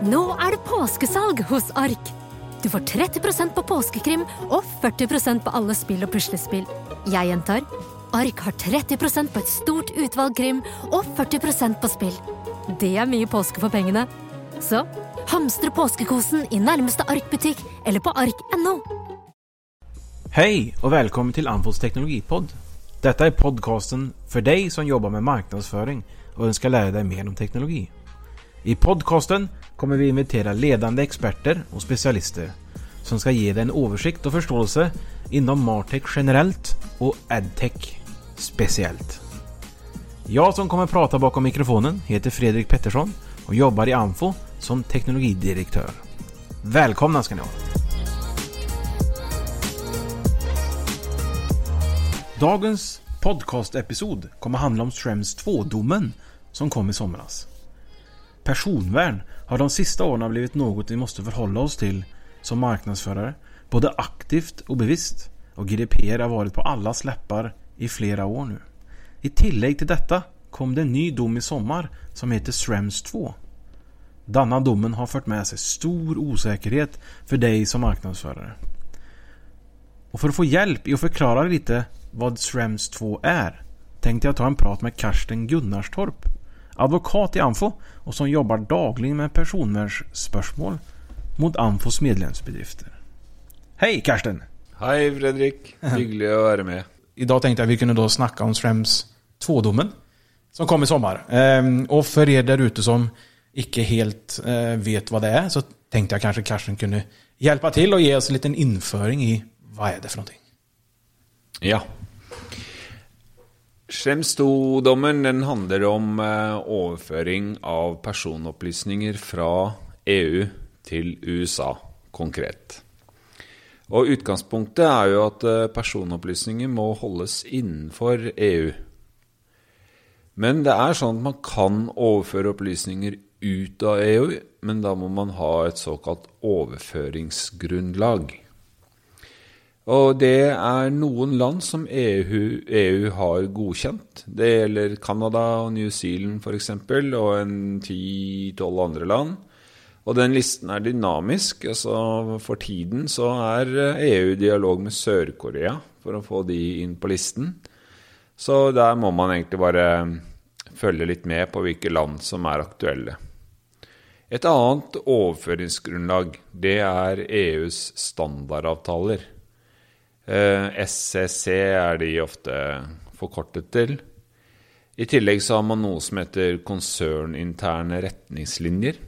Nå er det påskesalg hos Ark! Du får 30% på påskekrim og 40% på alle spill og puslespill. Jeg gjentar Ark har 30% på et stort utvalg krim og 40% på spill. Det er mye påske for pengene. Så hamstre påskekosen i nærmeste Ark-butikk eller på ark.no. Hei og velkommen til Anfots teknologipod. Dette er podcasten for deg som jobber med marknadsføring Og ønsker å lære deg mer om teknologi. I podcasten kommer vi invitera ledande experter och specialister som ska ge dig en oversikt och förståelse inom Martech generellt och Adtech speciellt. Jag som kommer prata bakom mikrofonen heter Fredrik Pettersson och jobbar i Anfo som teknologidirektör. Välkomna ska ni vara! Dagens podcastepisod kommer handla om Schrems 2-domen som kom i somras. Personvärn har de sista åren blivit något vi måste förhålla oss till som marknadsförare, både aktivt och bevisst. Och GDPR har varit på alla släppar i flera år nu. I tillägg till detta kom det en ny dom i sommar som heter SREMS 2. Denna domen har fört med sig stor osäkerhet för dig som marknadsförare. Och för att få hjälp i att förklara lite vad SREMS 2 är tänkte jag ta en prat med Karsten Gunnarstorp advokat i Anfo og som jobber daglig med personvernspørsmål mot Anfos medlemsbedrifter. Hei, Karsten! Hei, Fredrik. Hyggelig å være med. I dag tenkte jeg vi kunne da snakke om Strems 2-domen som kom i sommar. Og for dere der ute som ikke helt eh, vet hva det er, så tenkte jeg kanskje Karsten kunne hjelpe til og ge oss en liten innføring i hva er det for noe. Ja. Schrems 2-dommen den handler om eh, overføring av personopplysninger fra EU til USA, konkret. Og Utgangspunktet er jo at eh, personopplysninger må holdes innenfor EU. Men det er sånn at man kan overføre opplysninger ut av EU, men da må man ha et såkalt overføringsgrunnlag. Og det er noen land som EU, EU har godkjent. Det gjelder Canada og New Zealand f.eks., og en ti-tolv andre land. Og den listen er dynamisk. altså For tiden så er EU i dialog med Sør-Korea for å få de inn på listen. Så der må man egentlig bare følge litt med på hvilke land som er aktuelle. Et annet overføringsgrunnlag, det er EUs standardavtaler. SCC er de ofte forkortet til. I tillegg så har man noe som heter konserninterne retningslinjer.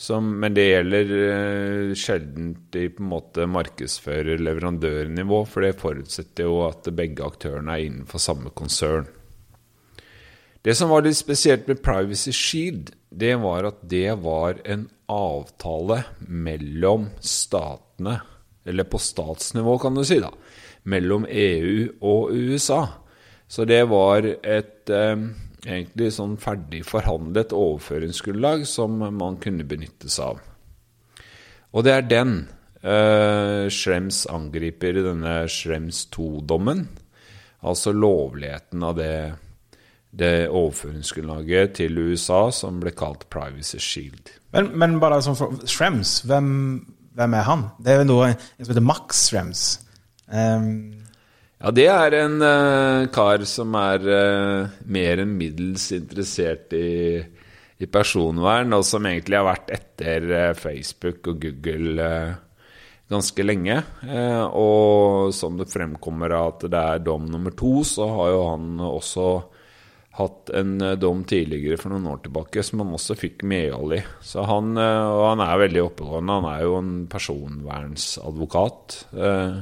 Som, men det gjelder uh, sjelden i på en måte markedsfører-leverandørnivå, for det forutsetter jo at begge aktørene er innenfor samme konsern. Det som var litt spesielt med Privacy Shield, det var at det var en avtale mellom statene eller på statsnivå, kan du si, da, mellom EU og USA. Så det var et eh, egentlig sånn ferdig forhandlet overføringsgrunnlag som man kunne benytte seg av. Og det er den eh, Schrems angriper i denne Schrems 2-dommen. Altså lovligheten av det, det overføringsgrunnlaget til USA som ble kalt Privacy Shield. Men, men bare sånn for Schrems, hvem hvem er han? Det er jo en som heter Max Schrems. Um. ja, det er en uh, kar som er uh, mer enn middels interessert i, i, personvern, og som egentlig har vært etter uh, Facebook og Google ganske lenge. og som det fremkommer at det er dom nummer to, så har jo han også hatt en eh, dom tidligere for noen år tilbake som han også fikk medhold i. Så han, eh, og han er veldig oppegående. Han er jo en personvernsadvokat. Eh,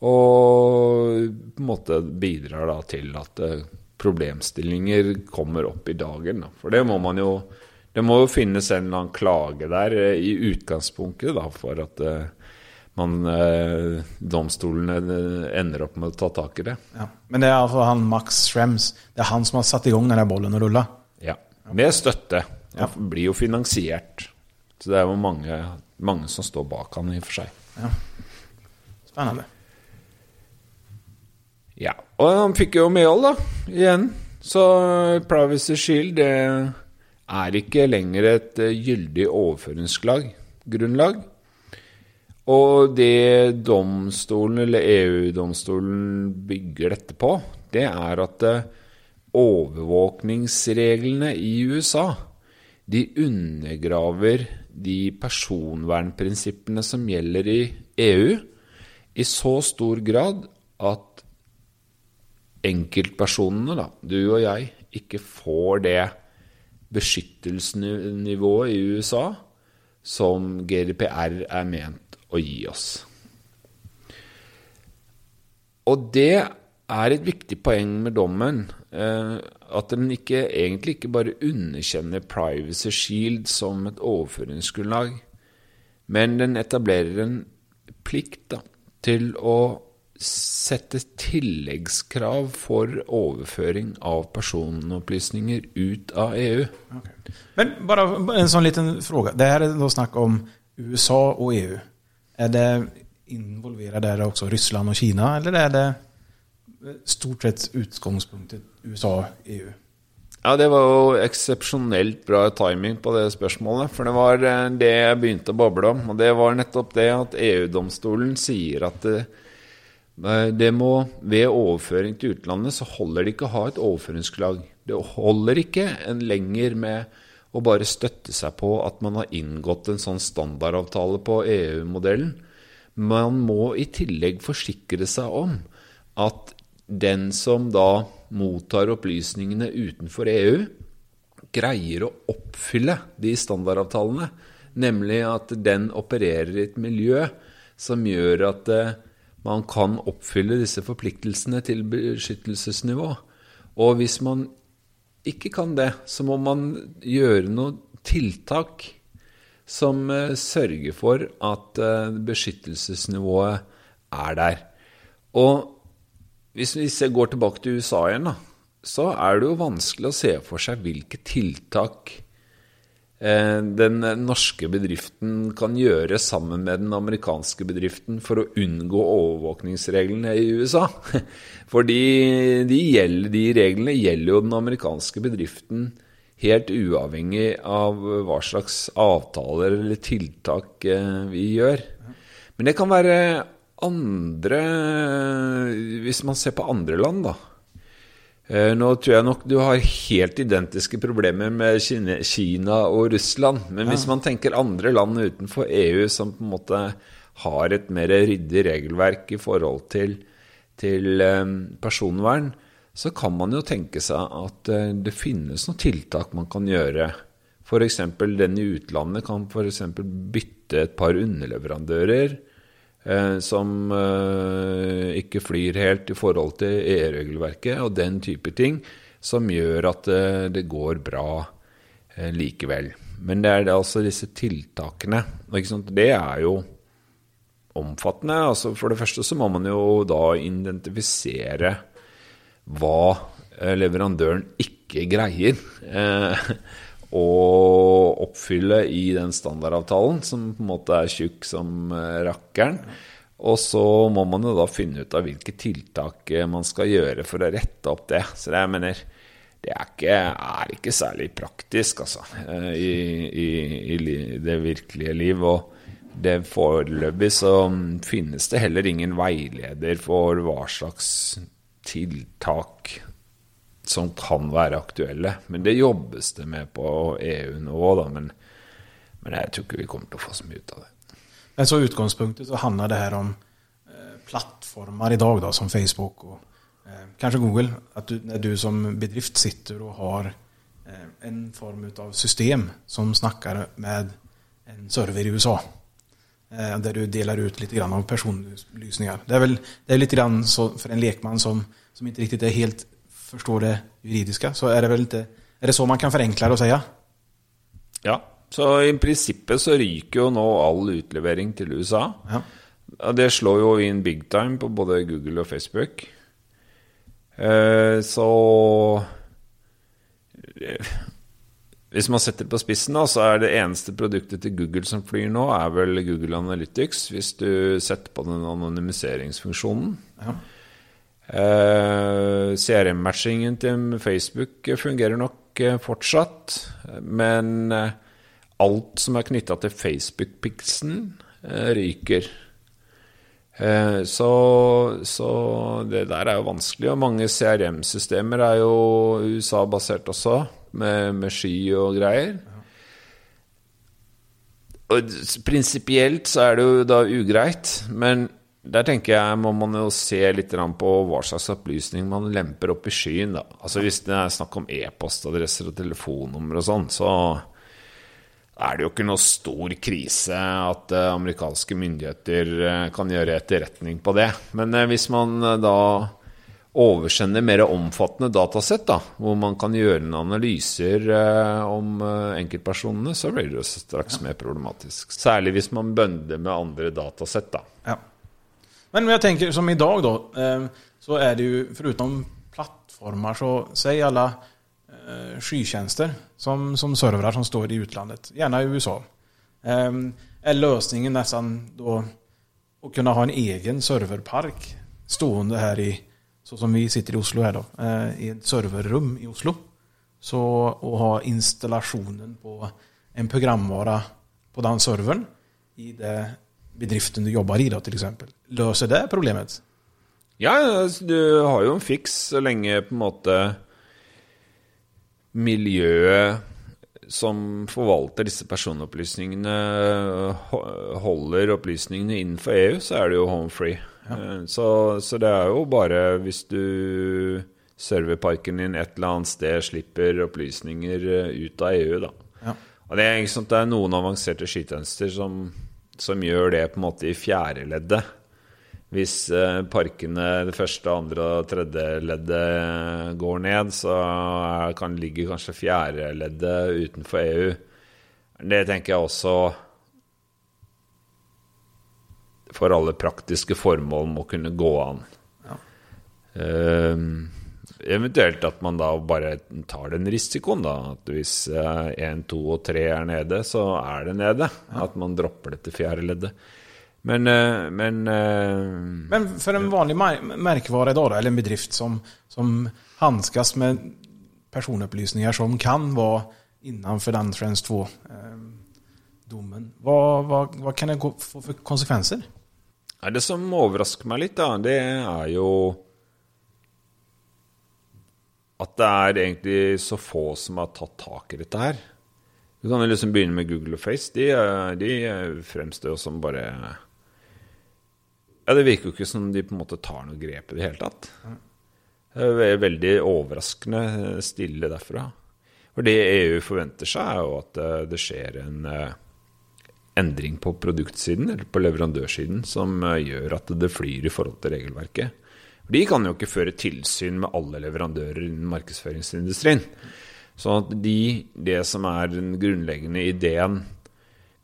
og på en måte bidrar da til at problemstillinger kommer opp i dagen. For det må man jo Det må jo finnes en eller annen klage der i utgangspunktet da, for at man, eh, domstolene eh, ender opp med å ta tak i det. Ja. Men det er altså han Max Schrems, det er han som har satt i gang denne bollen og rulla? Ja, med støtte. Han blir jo finansiert. Så det er jo mange, mange som står bak han i og for seg. Ja. Spennende. Ja, og han fikk jo medhold, da, igjen. Så Privacy Shield det er ikke lenger et eh, gyldig overføringsgrunnlag. Og det domstolen, eller EU-domstolen, bygger dette på, det er at eh, overvåkningsreglene i USA de undergraver de personvernprinsippene som gjelder i EU, i så stor grad at enkeltpersonene, da, du og jeg, ikke får det beskyttelsesnivået i USA som GDPR er ment å gi oss. Og det er et viktig poeng med dommen. Eh, at den ikke, egentlig ikke bare underkjenner Privacy Shield som et overføringsgrunnlag, men den etablerer en plikt da, til å sette tilleggskrav for overføring av personopplysninger ut av EU. Okay. Men bare en sånn liten spørsmål. Det her er nå snakk om USA og EU. Er det Involverer dere også Russland og Kina, eller er det stort sett utgangspunktet USA og EU? Ja, det var jo eksepsjonelt bra timing på det spørsmålet. For det var eh, det jeg begynte å bable om. Og det var nettopp det at EU-domstolen sier at det, eh, det må Ved overføring til utlandet så holder det ikke å ha et overføringsklag. Det holder ikke en lenger med å bare støtte seg på at man har inngått en sånn standardavtale på EU-modellen. Man må i tillegg forsikre seg om at den som da mottar opplysningene utenfor EU, greier å oppfylle de standardavtalene. Nemlig at den opererer i et miljø som gjør at eh, man kan oppfylle disse forpliktelsene til beskyttelsesnivå. Og hvis man ikke kan det, så må man gjøre noen tiltak som eh, sørger for at eh, beskyttelsesnivået er der. Og hvis vi går tilbake til USA igjen, da, så er det jo vanskelig å se for seg hvilke tiltak den norske bedriften kan gjøre sammen med den amerikanske bedriften for å unngå overvåkningsreglene i USA. For de, de reglene gjelder jo den amerikanske bedriften helt uavhengig av hva slags avtaler eller tiltak eh, vi gjør. Men det kan være andre Hvis man ser på andre land, da. Eh, nå tror jeg nok du har helt identiske problemer med Kina og Russland. Men hvis man tenker andre land utenfor EU som på en måte har et mer ryddig regelverk i forhold til, til eh, personvern, så kan man jo tenke seg at eh, det finnes noen tiltak man kan gjøre. F.eks. den i utlandet kan f.eks. bytte et par underleverandører som eh, ikke flyr helt i forhold til EU-regelverket, og den type ting, som gjør at eh, det går bra likevel. Men det er altså disse tiltakene. Det er jo omfattende. Altså for det første så må man jo da identifisere hva leverandøren ikke greier. Å oppfylle i den standardavtalen, som på en måte er tjukk som eh, rakkeren. Og så må man jo da finne ut av hvilke tiltak eh, man skal gjøre for å rette opp det. Så det, jeg mener, det er ikke, er ikke særlig praktisk, altså, eh, i, i, i, det virkelige liv. Og det foreløpig så finnes det heller ingen veileder for hva slags tiltak som kan være aktuelle. Men det jobbes det med på EU nå, da. Men, men jeg tror ikke vi kommer til å få så mye ut av det. Men så utgangspunktet så handler det her om eh, plattformer i dag, da, som Facebook og eh, kanskje Google. At du, du som bedrift sitter og har eh, en form av system som snakker med en server i USA. Eh, der du deler ut litt av personopplysninger. Det er vel det er litt så, for en lekmann som, som ikke riktig er helt förstår det juridiska så är det väl inte, är det så man kan förenkla det och säga? Ja, så i prinsippet så ryker jo nå all utlevering til USA. Ja. Det slår jo inn big time på både Google og Facebook. Eh, så eh, Hvis man setter det på spissen, da, så er det eneste produktet til Google som flyr nå, er vel Google Analytics, hvis du setter på den anonymiseringsfunksjonen. Ja. Uh, CRM-matchingen til Facebook fungerer nok regelverket fortsatt. Men eh, alt som er knytta til Facebook-piksen, eh, ryker. Eh, så, så, det der er jo vanskelig. Og mange CRM-systemer er jo USA-basert også, med, med sky og greier. Og prinsipielt så er det jo da ugreit, men der tenker jeg må man jo se litt på hva slags opplysning man lemper opp i skyen. da. Altså Hvis det er snakk om e-postadresser og telefonnummer og sånn, så er det jo ikke noe stor krise at uh, amerikanske myndigheter uh, kan gjøre etterretning på det. Men uh, hvis man da oversender mer omfattende datasett, da, hvor man kan gjøre noen analyser om enkeltpersonene, så blir det jo straks mer problematisk. Særlig hvis man bønder med andre datasett. da. Ja. Men jag tänker som idag då, eh, så är det ju förutom plattformar så säg alla skytjenester som, som servrar som står i utlandet, gärna i USA. er är lösningen nästan då att kunna ha en egen serverpark stående här i, så som vi sitter i Oslo här då, i ett serverrum i Oslo. Så å ha installationen på en programvara på den serveren i det bedriften du jobber i, da, til eksempel. Løser det problemet? Ja, altså, du har jo en fiks så lenge på en måte miljøet som forvalter disse personopplysningene, holder opplysningene innenfor EU, så er det jo home free. Ja. Eh, så, så, det er jo bare hvis du serverparken din et eller annet sted slipper opplysninger eh, ut av EU, da. Ja. Og det er, sant, det er noen avanserte skytjenester som som gjør det på en måte i fjerde leddet. Hvis eh, parkene, det første, andre og tredje leddet går ned, så kan ligge kanskje fjerde leddet utenfor EU. Det tenker jeg også for alle praktiske formål må kunne gå an. Ja. Um, Eventuelt at man da bare tar den risikoen, da. At hvis én, eh, to og tre er nede, så er det nede. At man dropper det til fjerde leddet. Men, eh, men, eh, men for en vanlig merkevare da, eller en bedrift som, som hanskes med personopplysninger som kan være innenfor den Trends 2-dommen, hva, hva, hva, kan det få for konsekvenser? Det som overrasker meg litt, da, det er jo at det er egentlig så få som har tatt tak i dette her. Du kan jo liksom begynne med Google og Face. De, de fremstår jo som bare Ja, det virker jo ikke som de på en måte tar noe grep i det hele tatt. Det er veldig overraskende stille derfra. For det EU forventer seg, er jo at eh, det skjer en eh, endring på produktsiden, eller på leverandørsiden, som eh, gjør at det flyr i forhold til regelverket. De kan jo ikke føre tilsyn med alle leverandører innen markedsføringsindustrien. Så de, det som er den grunnleggende ideen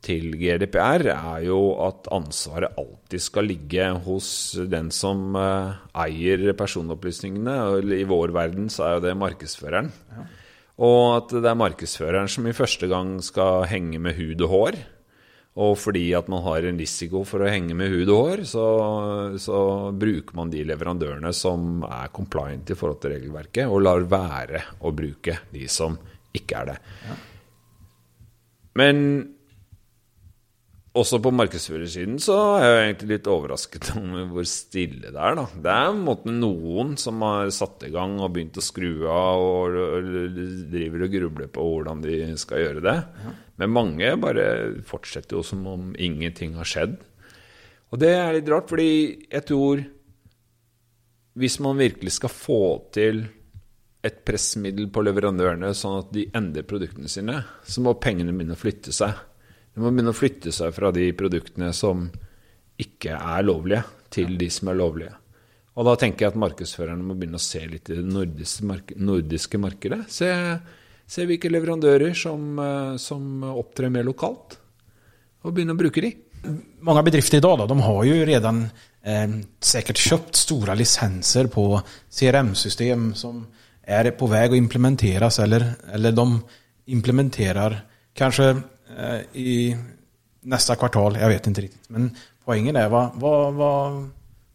til GDPR, er jo at ansvaret alltid skal ligge hos den som uh, eier personopplysningene. Og I vår verden så er jo det markedsføreren. Ja. Og at det er markedsføreren som i første gang skal henge med hud og hår. Og fordi at man har en risiko for å henge med hud og hår, så, så, bruker man de leverandørene som er compliant i forhold til regelverket, og lar være å bruke de som ikke er det. Ja. Men også på markedsførersiden så er jeg egentlig litt overrasket om hvor stille det er. da. Det er en måte noen som har satt i gang og begynt å skru av og, driver og grubler på hvordan de skal gjøre det. Men mange bare fortsetter jo som om ingenting har skjedd. Og det er litt rart, fordi jeg tror hvis man virkelig skal få til et pressmiddel på leverandørene sånn at de endrer produktene sine, så må pengene begynne å flytte seg. Det må begynne å flytte seg fra de produktene som ikke er lovlige, til de som er lovlige. Og da tenker jeg at markedsførerne må begynne å se litt i det nordiske, mark nordiske markedet. Se, se, hvilke leverandører som, eh, som, opptrer mer lokalt, og begynne å bruke de. Mange bedrifter i dag da, de har jo redan eh, sikkert kjøpt store lisenser på CRM-system som er på vei å implementeres, eller, eller de implementerer kanskje i nästa kvartal. Jag vet inte riktigt. Men poängen är, vad, vad, vad,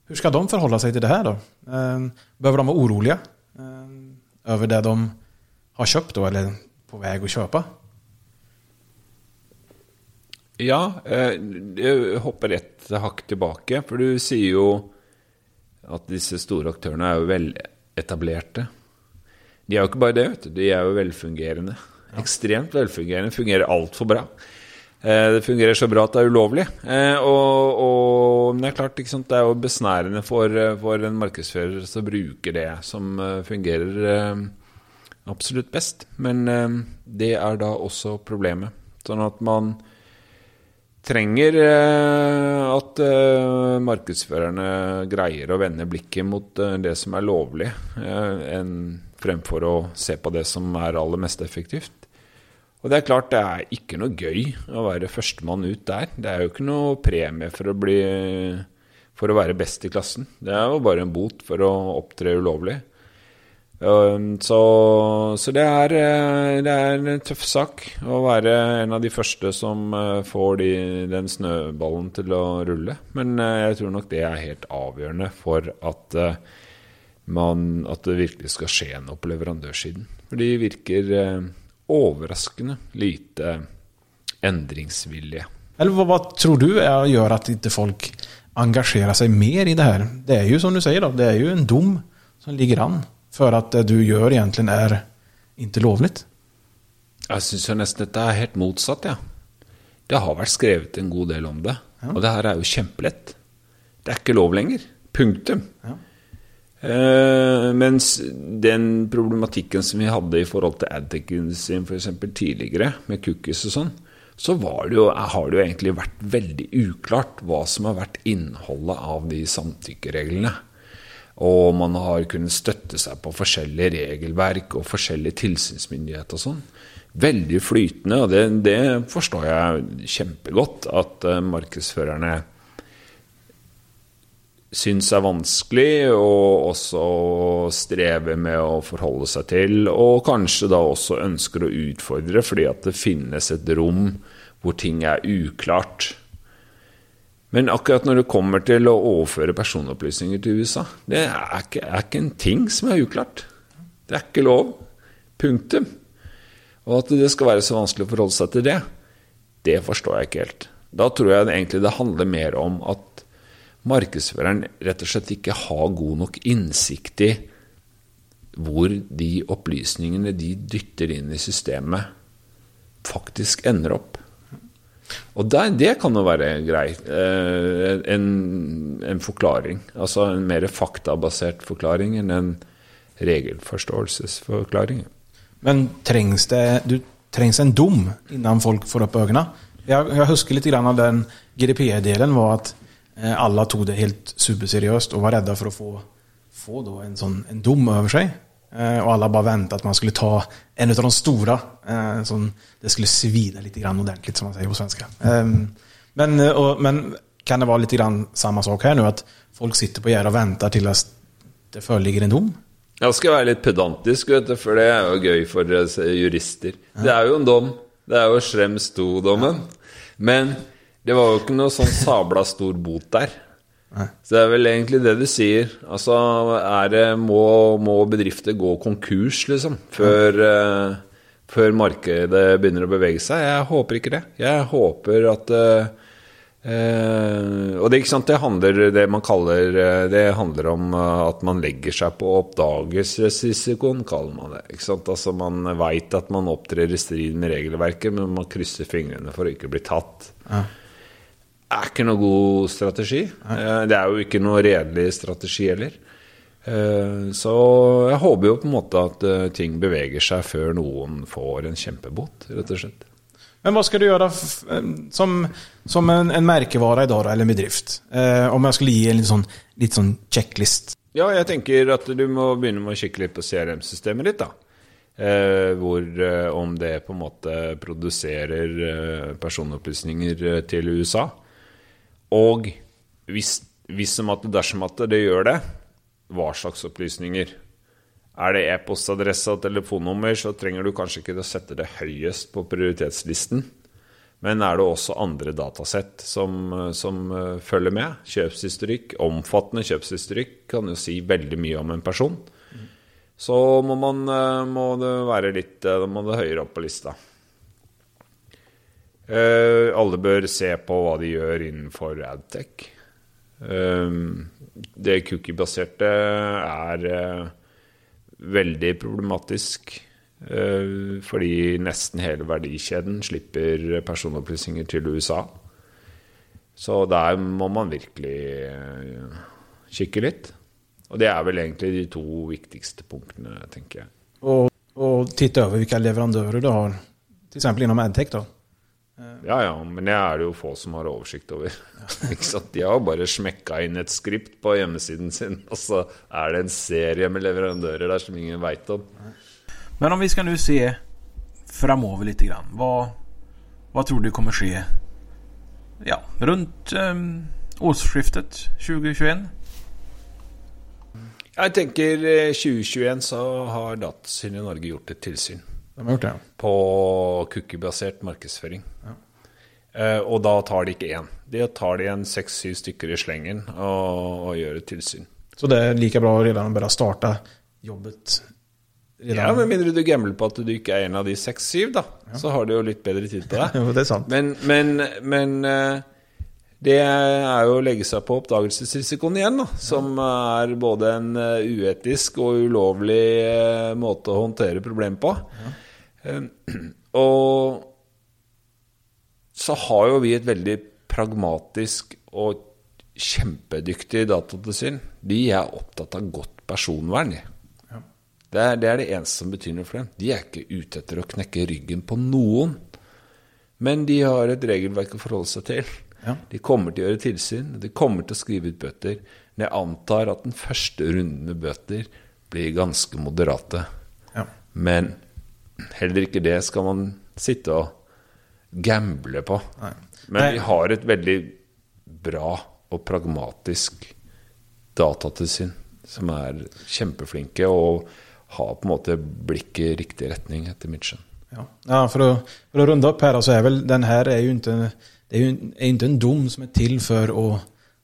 hur ska de förhålla sig till det här då? bør behöver de vara oroliga over över det de har kjøpt, da, eller på vei å kjøpe? Ja, eh, jeg hopper ett hakk tilbake. For du sier jo at disse store aktørene er jo veletablerte. De er jo ikke bare det, vet du. De er jo velfungerende. Ekstremt velfungerende. Fungerer altfor bra. Eh, det fungerer så bra at det er ulovlig. Og, og, men det er klart, det er jo besnærende for, for en markedsfører som bruker det som fungerer absolutt best. Men det er da også problemet. Sånn at man trenger eh, at eh, markedsførerne greier å vende blikket mot eh, det som er lovlig, fremfor å se på det som er aller mest effektivt. Og det er klart, det er ikke noe gøy å være førstemann ut der. Det er jo ikke noe premie for å, bli, for å være best i klassen. Det er jo bare en bot for å opptre ulovlig. Um, så, så det, er, eh, det, er, en tøff sak å være en av de første som eh, får de, den snøballen til å rulle. Men eh, jeg tror nok det er helt avgjørende for at, man, at det virkelig skal skje noe på leverandørsiden. For de virker overraskende lite endringsvilje. Eller hva, hva tror du er, gjør at ikke folk engasjerer seg mer i det her? Det er jo som du sier, da, det er jo en dom som ligger an for at det du gjør, egentlig er ikke lovlig? Jeg syns nesten dette er helt motsatt, ja. Det har vært skrevet en god del om det. Ja. Og det her er jo kjempelett. Det er ikke lov lenger. Punktum. Ja. Eh, mens den problematikken som vi hadde i forhold til advocacy f.eks. tidligere, med cookies og sånn, så det jo, har det jo egentlig vært veldig uklart hva som har vært innholdet av de samtykkereglene. Og man har kunnet støtte seg på forskjellige regelverk og forskjellige tilsynsmyndigheter og sånn. Veldig flytende, og det, det, forstår jeg kjempegodt at uh, markedsførerne syns er vanskelig, og også strever med å forholde seg til, og kanskje da også ønsker å utfordre fordi at det finnes et rom hvor ting er uklart. Men akkurat når det kommer til å overføre personopplysninger til USA, det er ikke, er ikke, en ting som er uklart. Det er ikke lov. Punktum. Og at det skal være så vanskelig å forholde seg til det, det forstår jeg ikke helt. Da tror jeg egentlig det handler mer om at markedsføreren rett og slett ikke har god nok innsikt i hvor de opplysningene de dytter inn i systemet, faktisk ender opp. Og det, det kan jo være greit. Eh, en, en, forklaring. Altså en mer faktabasert forklaring enn en regelforståelsesforklaring. Men trengs det du, trengs en dom innan folk får opp øynene? Jeg, jeg husker litt av den GDP-delen var at eh, alle tok det helt superseriøst og var redde for å få, få en, sånn, en dom over seg. Eh, og alle bare ventet at man skulle ta en av de store. Eh, som det skulle svida litt grann ordentlig, som man sier på svenska. Men, men, kan det være litt grann samme sak her nå, at folk sitter på gjerdet og venter til det foreligger en dom? Jeg skal være litt pedantisk, du, for det er jo gøy for jurister. Det er jo en dom. Det er jo Schrems II-dommen. Men det var jo ikke noe sånn sabla stor bot der. Så det er vel egentlig det du sier. Altså, det, må, må, bedrifter gå konkurs, liksom, før, uh, før, markedet begynner å bevege seg? Jeg håper ikke det. Jeg håper at uh, uh, Og det, ikke sant, det handler det man kaller Det handler om at man legger seg på oppdagelsesrisikoen, kaller man det. Altså Man veit at man opptrer i strid med regelverket, men man krysser fingrene for å ikke bli tatt. Ja er ikke noe god strategi. Eh, det er jo ikke noe redelig strategi heller. Eh, så jeg håper jo på en måte at eh, ting beveger seg før noen får en kjempebot, rett og slett. Men hva skal du gjøre som, som en, en, merkevare i dag, eller en bedrift? om jeg skulle gi en litt sånn, litt sånn checklist? Ja, jeg tenker at du må begynne med å kikke litt på CRM-systemet ditt, da. Eh, hvor eh, om det på en måte produserer eh, personopplysninger til USA. Og hvis, hvis at dersom at det gjør det, hva slags opplysninger? Er det e-postadresse og telefonnummer, så trenger du kanskje ikke å sette det høyest på prioritetslisten. Men er det også andre datasett som, som uh, følger med? Kjøpshistorikk, omfattende kjøpshistorikk kan jo si veldig mye om en person. så må, man, eh, må det være litt må det høyere opp på lista. Eh, alle bør se på hva de gjør innenfor adtech. Uh, det cookie-baserte er uh, veldig problematisk. Eh, fordi nesten hele verdikjeden slipper personopplysninger til USA. Så der må man virkelig kikke litt. Og det er vel egentlig de to viktigste punktene, tenker jeg. Og, og titte over hvilke leverandører du har, f.eks. innom Adtech. da. Ja, ja, men det er det jo få som har oversikt over. Ikke sant? De har bare smekka inn et skript på hjemmesiden sin, og så er det en serie med leverandører der som ingen veit om. Men om vi skal nå se framover litt, hva, hva tror du kommer skje ja, rundt um, årsskiftet 2021? Jeg tenker eh, 2021 så har Datatilsynet i Norge gjort et tilsyn De har gjort det, på cookie-basert markedsføring. Eh, og da tar de ikke én. De tar de en seks-syv stykker i slengen og, og gjør et tilsyn. Så det er like bra å redan bare starte jobbet redan. Ja, Med mindre du gambler på at du ikke er en av de seks-syv, da. Så har du jo litt bedre tid på deg. Jo, det er sant. Men, men, men eh, det er jo å legge seg på oppdagelsesrisikoen igjen, da. Som er både en eh, uetisk og ulovlig måte å håndtere problem på. Eh, Og så har jo vi et veldig pragmatisk og kjempedyktig datatilsyn. De er opptatt av godt personvern. de. Det er, det er det eneste som betyr noe for dem. De er ikke ute etter å knekke ryggen på noen. Men de har et regelverk å forholde seg til. Ja. De kommer til å gjøre tilsyn, de kommer til å skrive ut bøter. Men jeg antar at den første runden med bøter blir ganske moderate. Ja. Men heller ikke det skal man sitte og gamble på. Nei. Men Nei. vi har et veldig bra og pragmatisk datatilsyn som er kjempeflinke og har på en måte blikket i riktig retning, etter mitt skjønn. Ja, ja for, å, for å runde opp her, så er vel den her er jo ikke, det er jo er ikke en dom som er til for å,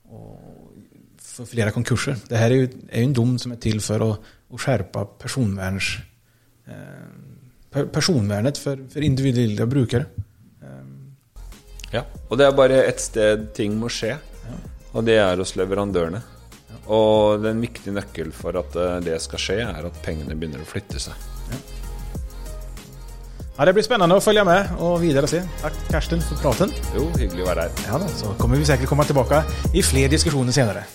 å for flere konkurser. Det her er jo, er jo en dom som er til for å, å skjerpe personverns, eh, personvernet for, for individuelle brukere. Ja. Og det er bare ett sted ting må skje, og det er hos leverandørene. Og den viktige nøkkel for at eh, det skal skje, er at pengene begynner å flytte seg. Ja, det blir spennende å følge med og videre se. Takk, Karsten, for praten. Jo, hyggelig å være her. Ja, da, så kommer vi sikkert komme tilbake i flere diskusjoner senere.